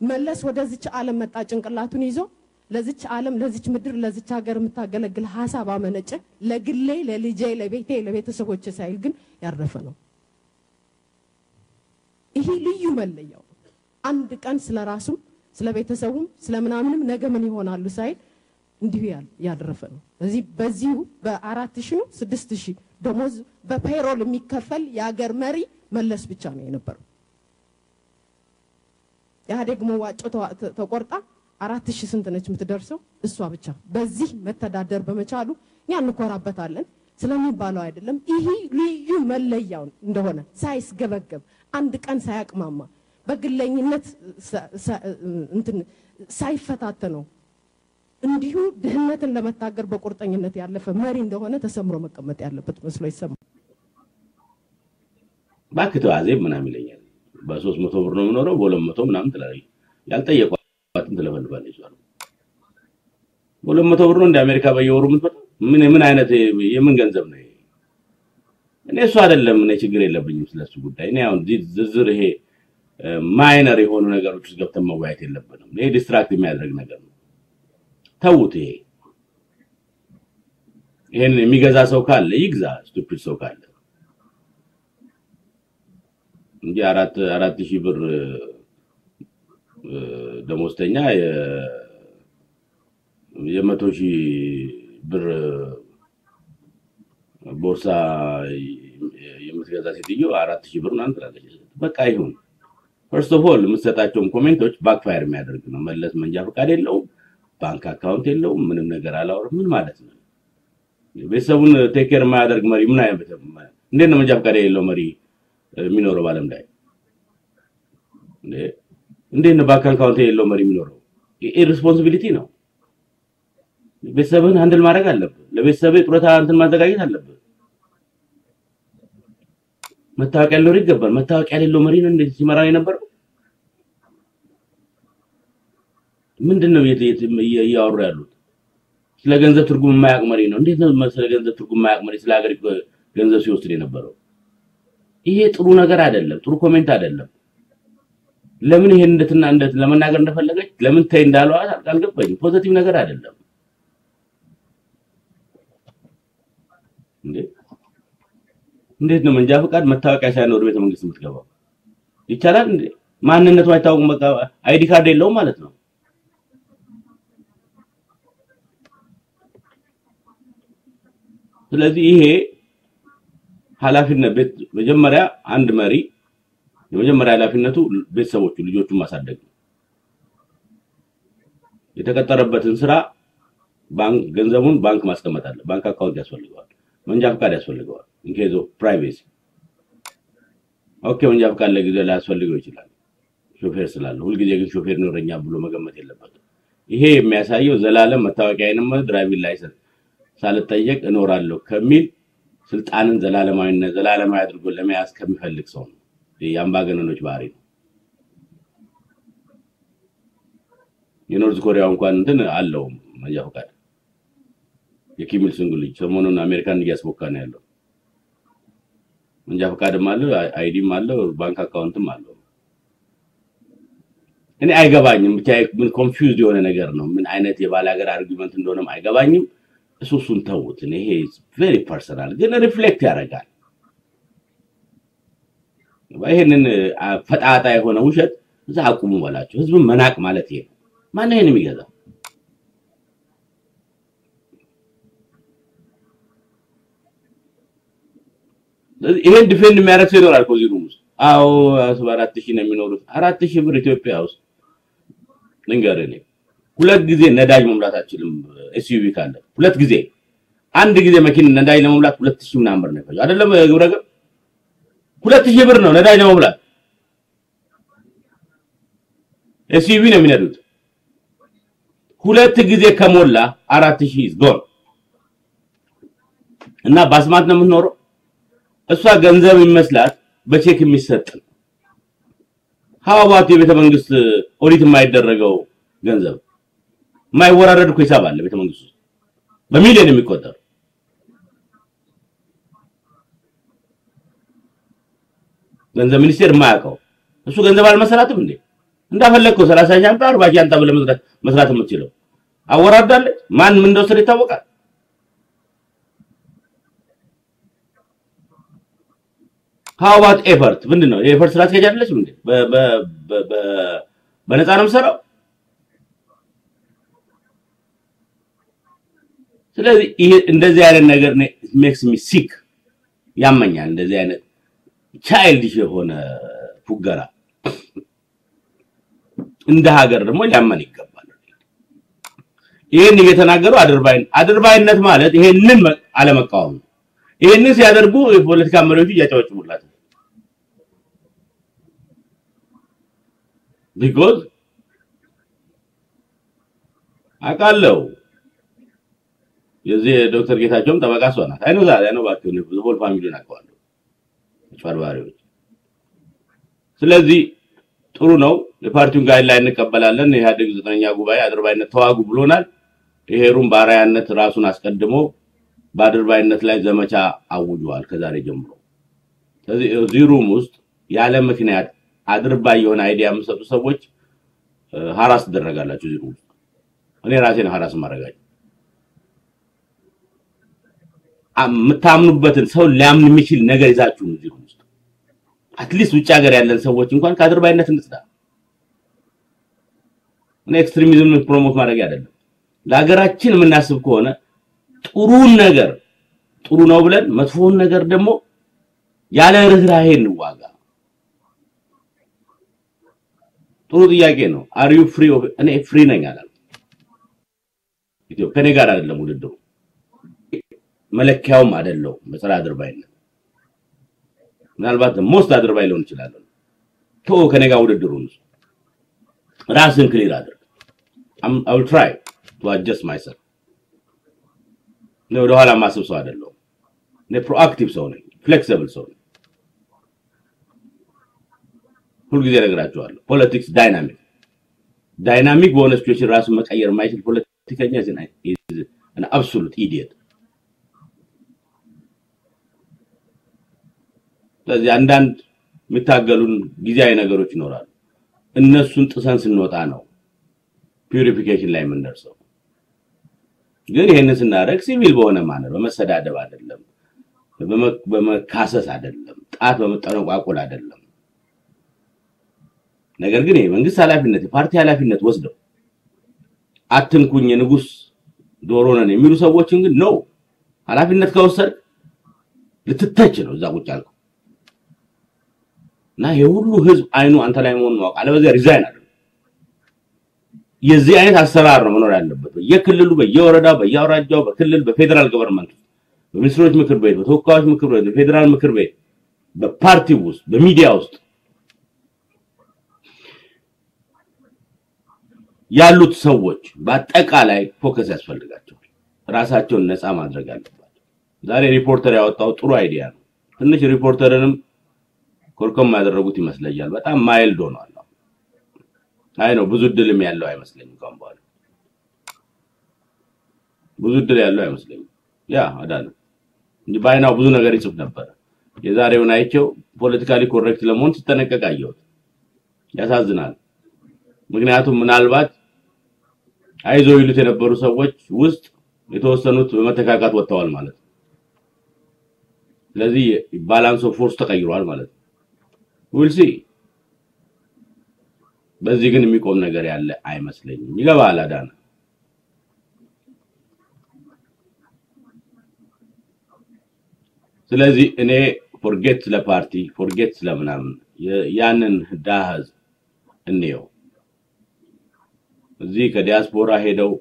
መለስ ወደዚች ዓለም መጣ ጭንቅላቱን ይዞ ለዚች ዓለም ለዚች ምድር ለዚች ሀገር የምታገለግል ሀሳብ አመነጨ። ለግሌ ለልጄ ለቤቴ ለቤተሰቦች ሳይል ግን ያረፈ ነው። ይሄ ልዩ መለያው አንድ ቀን ስለ ራሱም ስለ ቤተሰቡም ስለ ምናምንም ነገ ምን ይሆናሉ ሳይል እንዲሁ ያደረፈ ነው። እዚህ በዚሁ በአራት ሺህ ነው ስድስት ሺህ ደሞዝ በፔሮል የሚከፈል የሀገር መሪ መለስ ብቻ ነው የነበረው። ኢህአዴግ መዋጮ ተቆርጣ አራት ሺህ ስንት ነች የምትደርሰው? እሷ ብቻ በዚህ መተዳደር በመቻሉ እኛ እንኮራበታለን ስለሚባለው አይደለም። ይሄ ልዩ መለያው እንደሆነ ሳይስገበገብ አንድ ቀን ሳያቅማማ በግለኝነት እንትን ሳይፈታተነው እንዲሁ ድህነትን ለመታገር በቁርጠኝነት ያለፈ መሪ እንደሆነ ተሰምሮ መቀመጥ ያለበት መስሎ ይሰማል። እባክህ ተው አዜብ ምናምን ይለኛል። በሶስት መቶ ብር ነው የምኖረው በሁለት መቶ ምናምን ትላለች። ያልጠየቋትን ትለፈልፋለች። እሷ በሁለት መቶ ብር ነው እንደ አሜሪካ በየወሩ የምትመጣው። ምን ምን አይነት የምን ገንዘብ ነው? እኔ እሱ አይደለም እኔ ችግር የለብኝም ስለሱ ጉዳይ። እኔ አሁን ዝርዝር ይሄ minor የሆኑ ነገሮች ውስጥ ገብተን መወያየት የለብንም። ይሄ distract የሚያደርግ ነገር ነው። ተዉት። ይሄ ይሄን የሚገዛ ሰው ካለ ይግዛ፣ stupid ሰው ካለ እንጂ አራት አራት ሺህ ብር ደሞዝተኛ የመቶ ሺህ ብር ቦርሳ የምትገዛ ሴትዮ አራት ሺህ ብር ምናምን ትላለች። በቃ ይሁን። First of all የምትሰጣቸውን comment ኦች backfire የሚያደርግ ነው። መለስ መንጃ ፈቃድ የለውም፣ ባንክ አካውንት የለውም፣ ምንም ነገር አላወራም። ምን ማለት ነው? ቤተሰቡን take care የማያደርግ መሪ ምን አይነት እንዴት ነው መንጃ ፈቃድ የሌለው መሪ የሚኖረው በዓለም ላይ እንዴ? እንዴት ነው ባንክ አካውንት የሌለው መሪ የሚኖረው? irresponsibility ነው። ቤተሰብህን handle ማድረግ አለብህ። ለቤተሰብህ ጡረታ እንትን ማዘጋጀት አለብህ። መታወቂያ ሊኖር ይገባል። መታወቂያ የሌለው መሪ ነው እንደዚህ ሲመራ የነበረው። ምንድን ነው እያወሩ ያሉት? ስለ ገንዘብ ትርጉም የማያውቅ መሪ ነው። እንዴት ነው ስለ ገንዘብ ትርጉም የማያውቅ መሪ ስለ ሀገር ገንዘብ ሲወስድ የነበረው? ይሄ ጥሩ ነገር አይደለም። ጥሩ comment አይደለም። ለምን ይሄን እንዴትና እንዴት ለመናገር እንደፈለገች ለምን ተይ እንዳላሏት አልገባኝም። positive ነገር አይደለም እንዴ! እንዴት ነው መንጃ ፈቃድ መታወቂያ ሳይኖር ቤተ መንግስት የምትገባው? ይቻላል እንዴ? ማንነቱ አይታወቅም። በቃ ID card የለውም ማለት ነው። ስለዚህ ይሄ ኃላፊነት መጀመሪያ አንድ መሪ የመጀመሪያ ኃላፊነቱ ቤተሰቦቹ ልጆቹን ማሳደግ ነው። የተቀጠረበትን ስራ ባንክ ገንዘቡን ባንክ ማስቀመጥ አለ። ባንክ አካውንት ያስፈልገዋል። መንጃ ፈቃድ ያስፈልገዋል። in case of privacy OK። መንጃ ፈቃድ ለጊዜው ላያስፈልገው ይችላል ሾፌር ስላለ። ሁልጊዜ ግን ሾፌር ይኖረኛል ብሎ መገመት የለበትም። ይሄ የሚያሳየው ዘላለም መታወቂያዬንም driving license ሳልጠየቅ እኖራለሁ ከሚል ስልጣንን ዘላለማዊነት ዘላለማዊ አድርጎ ለመያዝ ከሚፈልግ ሰው ነው። የአምባገነኖች ባህሪ ነው። የኖርዝ ኮሪያው እንኳን እንትን አለው መንጃ ፈቃድ የኪም ኢል ሱንግ ልጅ ሰሞኑን አሜሪካን እያስቦካ ነው ያለው። መንጃ ፈቃድም አለው፣ ID ም አለው፣ ባንክ አካውንትም አለው። እኔ አይገባኝም። ብቻ ምን confused የሆነ ነገር ነው። ምን አይነት የባለ ሀገር argument እንደሆነም አይገባኝም። እሱ እሱን ተውት። ይሄ very personal ግን reflect ያደርጋል። ይሄንን አ፣ ፈጣጣ የሆነ ውሸት እዛ አቁሙ በላቸው። ህዝብን መናቅ ማለት ይሄ ነው። ማነው ይሄን የሚገዛው? ይሄን defend የሚያደርግ ሰው ይኖራል እኮ እዚህ room ውስጥ። አዎ አራት ሺህ ነው የሚኖሩት። አራት ሺህ ብር ኢትዮጵያ ውስጥ ልንገርህ ሁለት ጊዜ ነዳጅ መሙላት አችልም። SUV ካለ ሁለት ጊዜ አንድ ጊዜ መኪና ነዳጅ ለመሙላት ሁለት ሺህ ምናምን ብር ነው የሚፈጀው። አይደለም ግብረ ገብ ሁለት ሺህ ብር ነው ነዳጅ ለመሙላት። SUV ነው የሚነዱት። ሁለት ጊዜ ከሞላ አራት ሺህ ጎን እና በአስማት ነው የምትኖረው። እሷ ገንዘብ ይመስላት በቼክ የሚሰጥ ሀዋባት የቤተ መንግስት ኦዲት የማይደረገው ገንዘብ የማይወራረድ እኮ ሂሳብ አለ ቤተ መንግስት ውስጥ በሚሊዮን የሚቆጠር ገንዘብ ሚኒስቴር የማያውቀው እሱ ገንዘብ አልመሰላትም እንዴ? እንዳፈለግከው ሰላሳ ሺህ አምጣ አርባ ሺህ አምጣ ብለህ መስራት የምትችለው አወራዳለች። ማን ምን እንደወሰደ ይታወቃል። How ኤፈርት ምንድን ነው? የኤፈርት ስራ አስኪያጅ አይደለችም እንዴ? በነፃ ነው የምሰራው። ስለዚህ ይሄ እንደዚህ አይነት ነገር makes me sick ያመኛል። እንደዚህ አይነት childish የሆነ ፉገራ እንደ ሀገር ደግሞ ሊያመን ይገባል። ይህን እየተናገሩ አድርባይ አድርባይነት ማለት ይሄንን አለመቃወም ነው። ይህንን ሲያደርጉ የፖለቲካ መሪዎቹ እያጨበጭቡላት ነው። because አውቃለሁ የዚህ ዶክተር ጌታቸውም ጠበቃ እሷ ናት። አይኖ ዛሬ አይኖ እባክህ whole family ን አውቀዋለሁ አጭበርባሪዎች። ስለዚህ ጥሩ ነው። የፓርቲውን guideline እንቀበላለን። የኢህአዴግ ዘጠነኛ ጉባኤ አድርባይነት ተዋጉ ብሎናል። ይሄ room በአርአያነት ራሱን አስቀድሞ በአድርባይነት ላይ ዘመቻ አውጇል ከዛሬ ጀምሮ። ስለዚህ እዚህ room ውስጥ ያለ ምክንያት አድርባይ የሆነ idea የምሰጡ ሰዎች harass ትደረጋላችሁ። እዚህ room እኔ ራሴን harass ማድረጋቸው የምታምኑበትን ሰው ሊያምን የሚችል ነገር ይዛችሁ ነው እዚህ ውስጥ at least ውጭ ሀገር ያለን ሰዎች እንኳን ከአድርባይነት እንጽዳ። እኔ extremism promote ማድረግ አይደለም። ለሀገራችን የምናስብ ከሆነ ጥሩን ነገር ጥሩ ነው ብለን መጥፎውን ነገር ደግሞ ያለ ርህራሄ እንዋጋ። ጥሩ ጥያቄ ነው። are you free እኔ free ነኝ አላልኩም። ኢትዮጵያ ከኔ ጋር አይደለም ውድድሩ፣ መለኪያውም አይደለሁም በጸረ አድርባይነት። ምናልባት most አድርባይ ሊሆን ይችላል። ቶ ከኔ ጋር ራስን clear አድርግ። I will try to adjust myself እኔ ወደኋላ ማስብ ሰው አይደለሁም። እኔ proactive ሰው ነኝ፣ flexible ሰው ነኝ። ሁልጊዜ እነግራቸዋለሁ። politics dynamic dynamic በሆነ situation ራሱን መቀየር የማይችል ፖለቲከኛ absolute idiot። ስለዚህ አንዳንድ የሚታገሉን ጊዜያዊ ነገሮች ይኖራሉ። እነሱን ጥሰን ስንወጣ ነው purification ላይ የምንደርሰው። ግን ይህንን ስናደርግ ሲቪል በሆነ manner በመሰዳደብ አይደለም፣ በመ- በመካሰስ አይደለም፣ ጣት በመጠነቋቆል አይደለም። ነገር ግን የመንግስት ኃላፊነት የፓርቲ ኃላፊነት ወስደው አትንኩኝ የንጉስ ዶሮ ነን የሚሉ ሰዎችን ግን ነው ኃላፊነት ከወሰድ ልትተች ነው እዛ ቁጭ ያልከው እና የሁሉ ህዝብ አይኑ አንተ ላይ መሆኑን ማወቅ አለበዚያ resign አለ የዚህ አይነት አሰራር ነው መኖር ያለበት በየክልሉ በየወረዳው በየአውራጃው በክልል በፌዴራል government በሚኒስትሮች ምክር ቤት በተወካዮች ምክር ቤት በፌዴራል ምክር ቤት በፓርቲ ውስጥ በሚዲያ ውስጥ ያሉት ሰዎች በአጠቃላይ focus ያስፈልጋቸዋል። ራሳቸውን ነፃ ማድረግ አለባቸው። ዛሬ ሪፖርተር ያወጣው ጥሩ idea ነው። ትንሽ ሪፖርተርንም ኮልኮም ያደረጉት ይመስለኛል። በጣም mild ሆኗል። አይ ነው ብዙ እድልም ያለው አይመስለኝም። ካሁን በኋላ ብዙ እድል ያለው አይመስለኝም። ያ አዳነ እንጂ በአይናው ብዙ ነገር ይጽፍ ነበረ። የዛሬውን አይቼው politically correct ለመሆን ሲጠነቀቅ አየሁት። ያሳዝናል። ምክንያቱም ምናልባት አይዞ ይሉት የነበሩ ሰዎች ውስጥ የተወሰኑት በመተካካት ወጥተዋል ማለት ነው። ስለዚህ balance of force ተቀይሯል ማለት ነው። we'll see በዚህ ግን የሚቆም ነገር ያለ አይመስለኝም። ይገባል አዳነ። ስለዚህ እኔ forget ስለ ፓርቲ forget የ- ያንን ድሃ ህዝብ እንየው። እዚህ ከዲያስፖራ ሄደው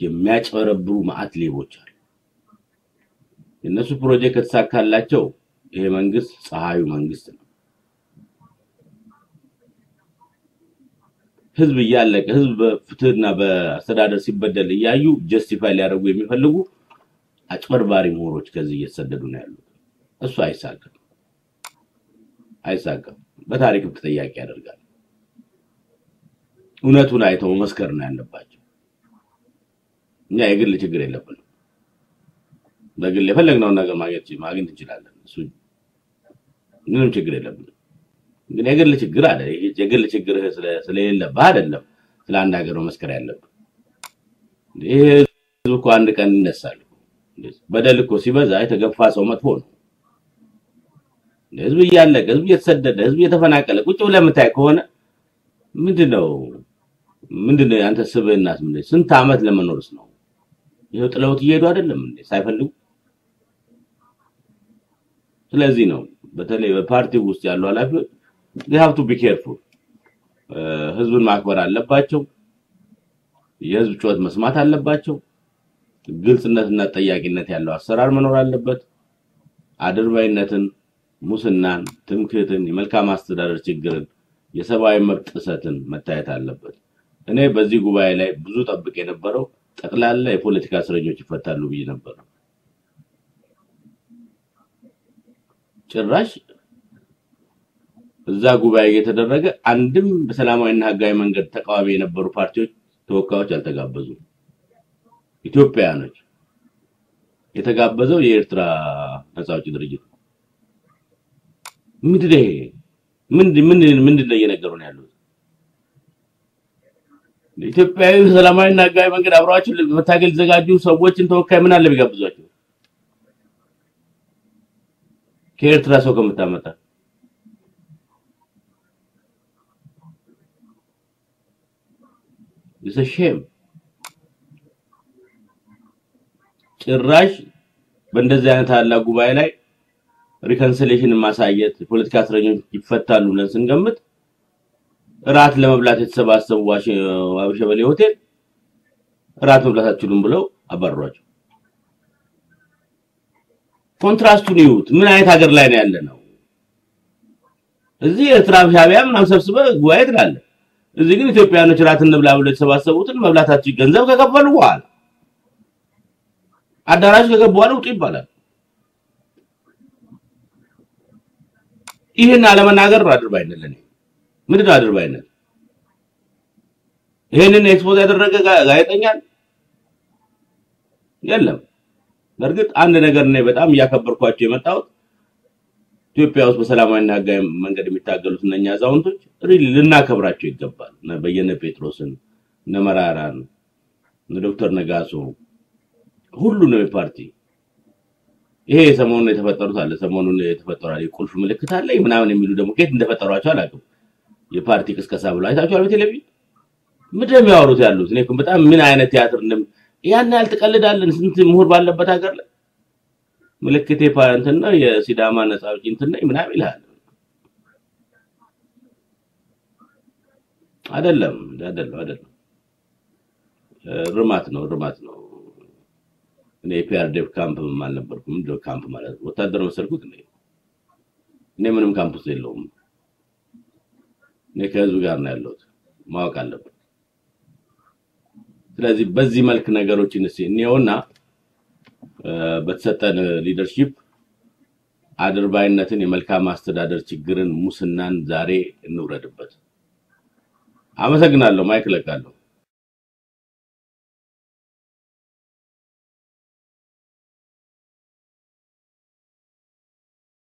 የሚያጭበረብሩ ማዕት ሌቦች አሉ። የእነሱ ፕሮጀክት ከተሳካላቸው ይሄ መንግስት ፀሐዩ መንግስት ነው። ህዝብ እያለቀ ህዝብ በፍትህና በአስተዳደር ሲበደል እያዩ ጀስቲፋይ ሊያደርጉ የሚፈልጉ አጭበርባሪ ምሁሮች ከዚህ እየተሰደዱ ነው ያሉት። እሱ አይሳካም፣ አይሳካም። በታሪክም ተጠያቂ ያደርጋል። እውነቱን አይተው መመስከር ነው ያለባቸው። እኛ የግል ችግር የለብንም። በግል የፈለግነውን ነገር ማግኘት ማግኘት እንችላለን። እሱ ምንም ችግር የለብንም። ግን የግል ችግር አለ። የግል ችግር ስለሌለብህ አይደለም ስለ አንድ ሀገር መመስከር ያለብህ። ይህ ህዝብ እኮ አንድ ቀን ይነሳል። በደል እኮ ሲበዛ የተገፋ ሰው መጥፎ ነው። ህዝብ እያለቀ ህዝብ እየተሰደደ ህዝብ እየተፈናቀለ ቁጭ ብለህ የምታይ ከሆነ ምንድነው ምንድነው የአንተ ስብዕናስ ምንድን ስንት ዓመት ለመኖርስ ነው? ይኸው ጥለውት እየሄዱ አይደለም እንዴ ሳይፈልጉ። ስለዚህ ነው በተለይ በፓርቲ ውስጥ ያሉ ኃላፊዎች to be careful ህዝብን ማክበር አለባቸው። የህዝብ ጩኸት መስማት አለባቸው። ግልጽነትና ጠያቂነት ያለው አሰራር መኖር አለበት። አድርባይነትን፣ ሙስናን፣ ትምክህትን፣ የመልካም አስተዳደር ችግርን፣ የሰብአዊ መብት ጥሰትን መታየት አለበት። እኔ በዚህ ጉባኤ ላይ ብዙ ጠብቅ የነበረው ጠቅላላ የፖለቲካ እስረኞች ይፈታሉ ብዬ ነበር። ጭራሽ እዛ ጉባኤ እየተደረገ አንድም በሰላማዊና ህጋዊ መንገድ ተቃዋሚ የነበሩ ፓርቲዎች ተወካዮች አልተጋበዙም። ኢትዮጵያውያኖች የተጋበዘው የኤርትራ ነፃ አውጪ ድርጅት ምንድን ይሄ? ምንድን ምንድን ነው እየነገሩ ነው ያሉት? ኢትዮጵያዊ ሰላማዊና ህጋዊ መንገድ አብረዋቸው መታገል የተዘጋጁ ሰዎችን ተወካይ ምን አለ ቢጋብዟቸው? ከኤርትራ ሰው ከምታመጣ shame ጭራሽ በእንደዚህ አይነት ታላቅ ጉባኤ ላይ reconciliation ማሳየት የፖለቲካ እስረኞች ይፈታሉ ብለን ስንገምት እራት ለመብላት የተሰባሰቡ ዋቢሸበሌ ሆቴል እራት መብላት አትችሉም ብለው አባረሯቸው። ኮንትራስቱን ይዩት። ምን አይነት ሀገር ላይ ነው ያለ ነው? እዚህ ኤርትራ ሻዕቢያ ምናምን ሰብስበህ ጉባኤ ትላለህ። እዚህ ግን ኢትዮጵያኖች እራት እንብላ ብለው የተሰባሰቡትን መብላታቸው ገንዘብ ከከፈሉ በኋላ አዳራሽ ከገቡ በኋላ ውጡ ይባላል። ይህን አለመናገር ነው አድርባይነት ለኔ። ምንድን ነው አድርባይነት? ይህንን expose ያደረገ ጋዜጠኛ የለም። በእርግጥ አንድ ነገር ነው በጣም እያከበርኳቸው የመጣሁት ኢትዮጵያ ውስጥ በሰላማዊና ህጋዊ መንገድ የሚታገሉት እነኛ አዛውንቶች really ልናከብራቸው ይገባል። በየነ ጴጥሮስን፣ እነ መረራን፣ እነ ዶክተር ነጋሶ ሁሉንም የፓርቲ ይሄ ሰሞኑን የተፈጠሩት አለ ሰሞኑን የተፈጠሩ የቁልፍ ምልክት አለ ምናምን የሚሉ ደግሞ ከየት እንደፈጠሯቸው አላውቅም። የፓርቲ ቅስቀሳ ብሎ አይታችኋል በቴሌቪዥን ምንድን የሚያወሩት ያሉት? እኔ በጣም ምን አይነት ቲያትር ያን ያህል ትቀልዳለን? ስንት ምሁር ባለበት ሀገር ላይ እንትን ነው የሲዳማ ነፃ አውጪ እንትን ነኝ ምናምን ይልሃል። አይደለም አይደለም አይደለም፣ ርማት ነው ርማት ነው። እኔ የፒአርዴፍ ካምፕ አልነበርኩም። ምንድነው ካምፕ ማለት? ወታደር መሰልኩት እኔ እኔ ምንም ካምፕ ውስጥ የለውም። እኔ ከህዝብ ጋር ነው ያለሁት፣ ማወቅ አለብን። ስለዚህ በዚህ መልክ ነገሮችን እስኪ እንየውና በተሰጠን leadership አድርባይነትን፣ የመልካም አስተዳደር ችግርን፣ ሙስናን ዛሬ እንውረድበት። አመሰግናለሁ። mic እለቃለሁ።